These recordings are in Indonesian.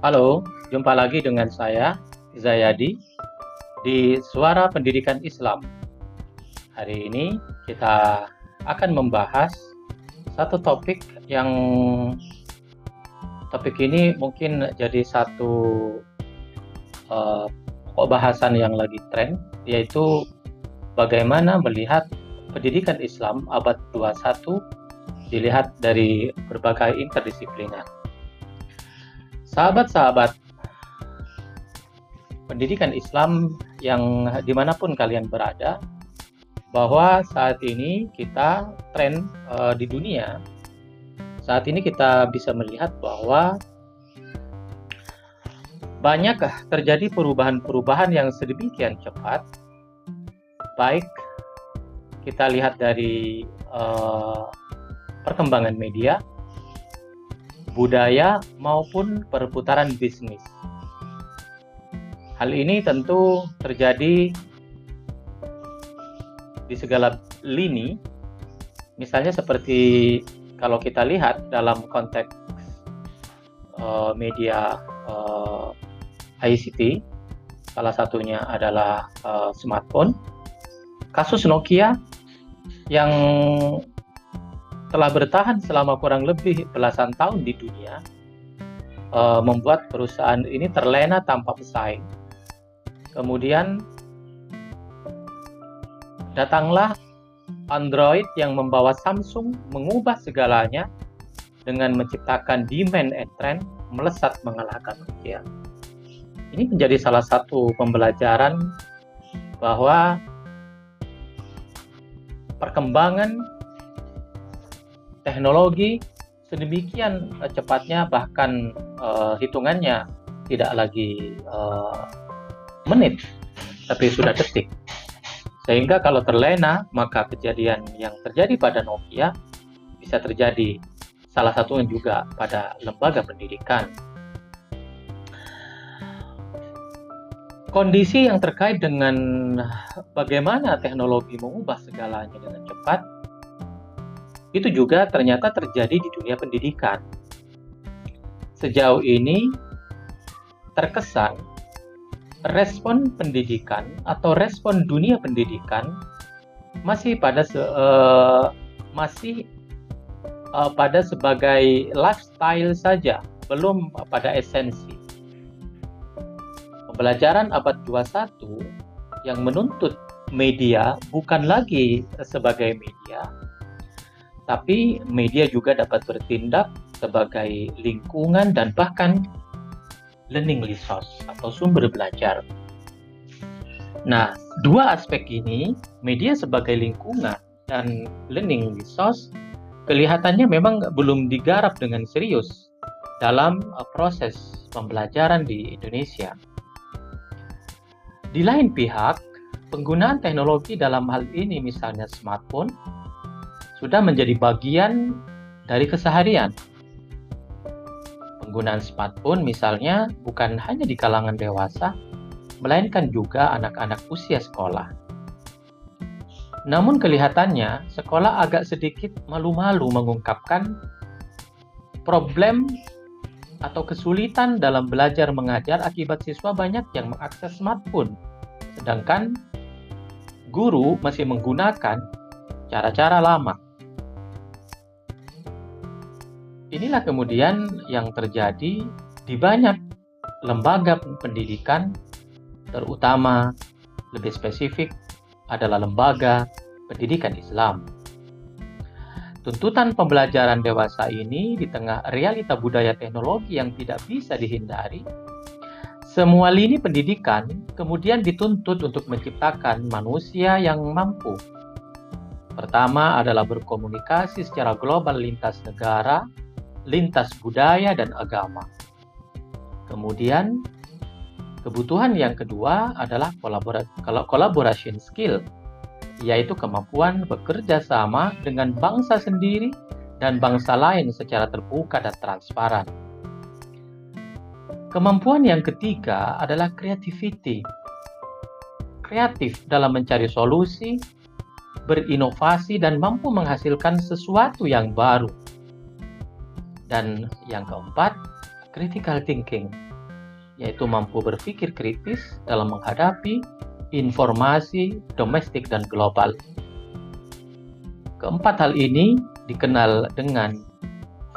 Halo, jumpa lagi dengan saya Zayadi di Suara Pendidikan Islam. Hari ini kita akan membahas satu topik yang topik ini mungkin jadi satu uh, bahasan yang lagi tren yaitu bagaimana melihat pendidikan Islam abad 21 dilihat dari berbagai interdisipliner. Sahabat-sahabat pendidikan Islam yang di mana pun kalian berada, bahwa saat ini kita tren uh, di dunia, saat ini kita bisa melihat bahwa banyak terjadi perubahan-perubahan yang sedemikian cepat, baik kita lihat dari uh, perkembangan media, budaya, maupun perputaran bisnis. Hal ini tentu terjadi di segala lini, misalnya seperti kalau kita lihat dalam konteks uh, media uh, ICT, salah satunya adalah uh, smartphone. Kasus Nokia yang telah bertahan selama kurang lebih belasan tahun di dunia, uh, membuat perusahaan ini terlena tanpa pesaing. Kemudian datanglah Android yang membawa Samsung mengubah segalanya dengan menciptakan demand and trend melesat mengalahkan Nokia. Ini menjadi salah satu pembelajaran bahwa perkembangan teknologi sedemikian uh, cepatnya bahkan uh, hitungannya tidak lagi uh, menit tapi sudah detik. Sehingga kalau terlena maka kejadian yang terjadi pada Nokia bisa terjadi. Salah satunya juga pada lembaga pendidikan. Kondisi yang terkait dengan bagaimana teknologi mengubah segalanya dengan cepat itu juga ternyata terjadi di dunia pendidikan. Sejauh ini terkesan respon pendidikan atau respon dunia pendidikan masih pada se, uh, masih uh, pada sebagai lifestyle saja, belum pada esensi. Pembelajaran abad 21 yang menuntut media bukan lagi sebagai media, tapi media juga dapat bertindak sebagai lingkungan dan bahkan learning resource atau sumber belajar. Nah, dua aspek ini, media sebagai lingkungan dan learning resource, kelihatannya memang belum digarap dengan serius dalam uh, proses pembelajaran di Indonesia. Di lain pihak, penggunaan teknologi dalam hal ini misalnya smartphone sudah menjadi bagian dari keseharian. Penggunaan smartphone misalnya bukan hanya di kalangan dewasa, melainkan juga anak-anak usia sekolah. Namun kelihatannya sekolah agak sedikit malu-malu mengungkapkan problem atau kesulitan dalam belajar mengajar akibat siswa banyak yang mengakses smartphone, sedangkan guru masih menggunakan cara-cara lama. Inilah kemudian yang terjadi di banyak lembaga pendidikan, terutama lebih spesifik adalah lembaga pendidikan Islam. Tuntutan pembelajaran dewasa ini di tengah realita budaya teknologi yang tidak bisa dihindari, semua lini pendidikan kemudian dituntut untuk menciptakan manusia yang mampu. Pertama adalah berkomunikasi secara global lintas negara lintas budaya dan agama. Kemudian, kebutuhan yang kedua adalah collaboration skill, yaitu kemampuan bekerja sama dengan bangsa sendiri dan bangsa lain secara terbuka dan transparan. Kemampuan yang ketiga adalah creativity. Kreatif dalam mencari solusi, berinovasi, dan mampu menghasilkan sesuatu yang baru dan yang keempat, critical thinking, yaitu mampu berpikir kritis dalam menghadapi informasi domestik dan global. Keempat hal ini dikenal dengan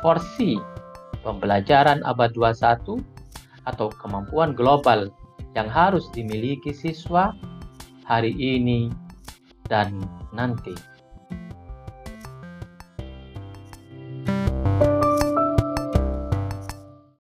4C, pembelajaran abad 21 atau kemampuan global yang harus dimiliki siswa hari ini dan nanti.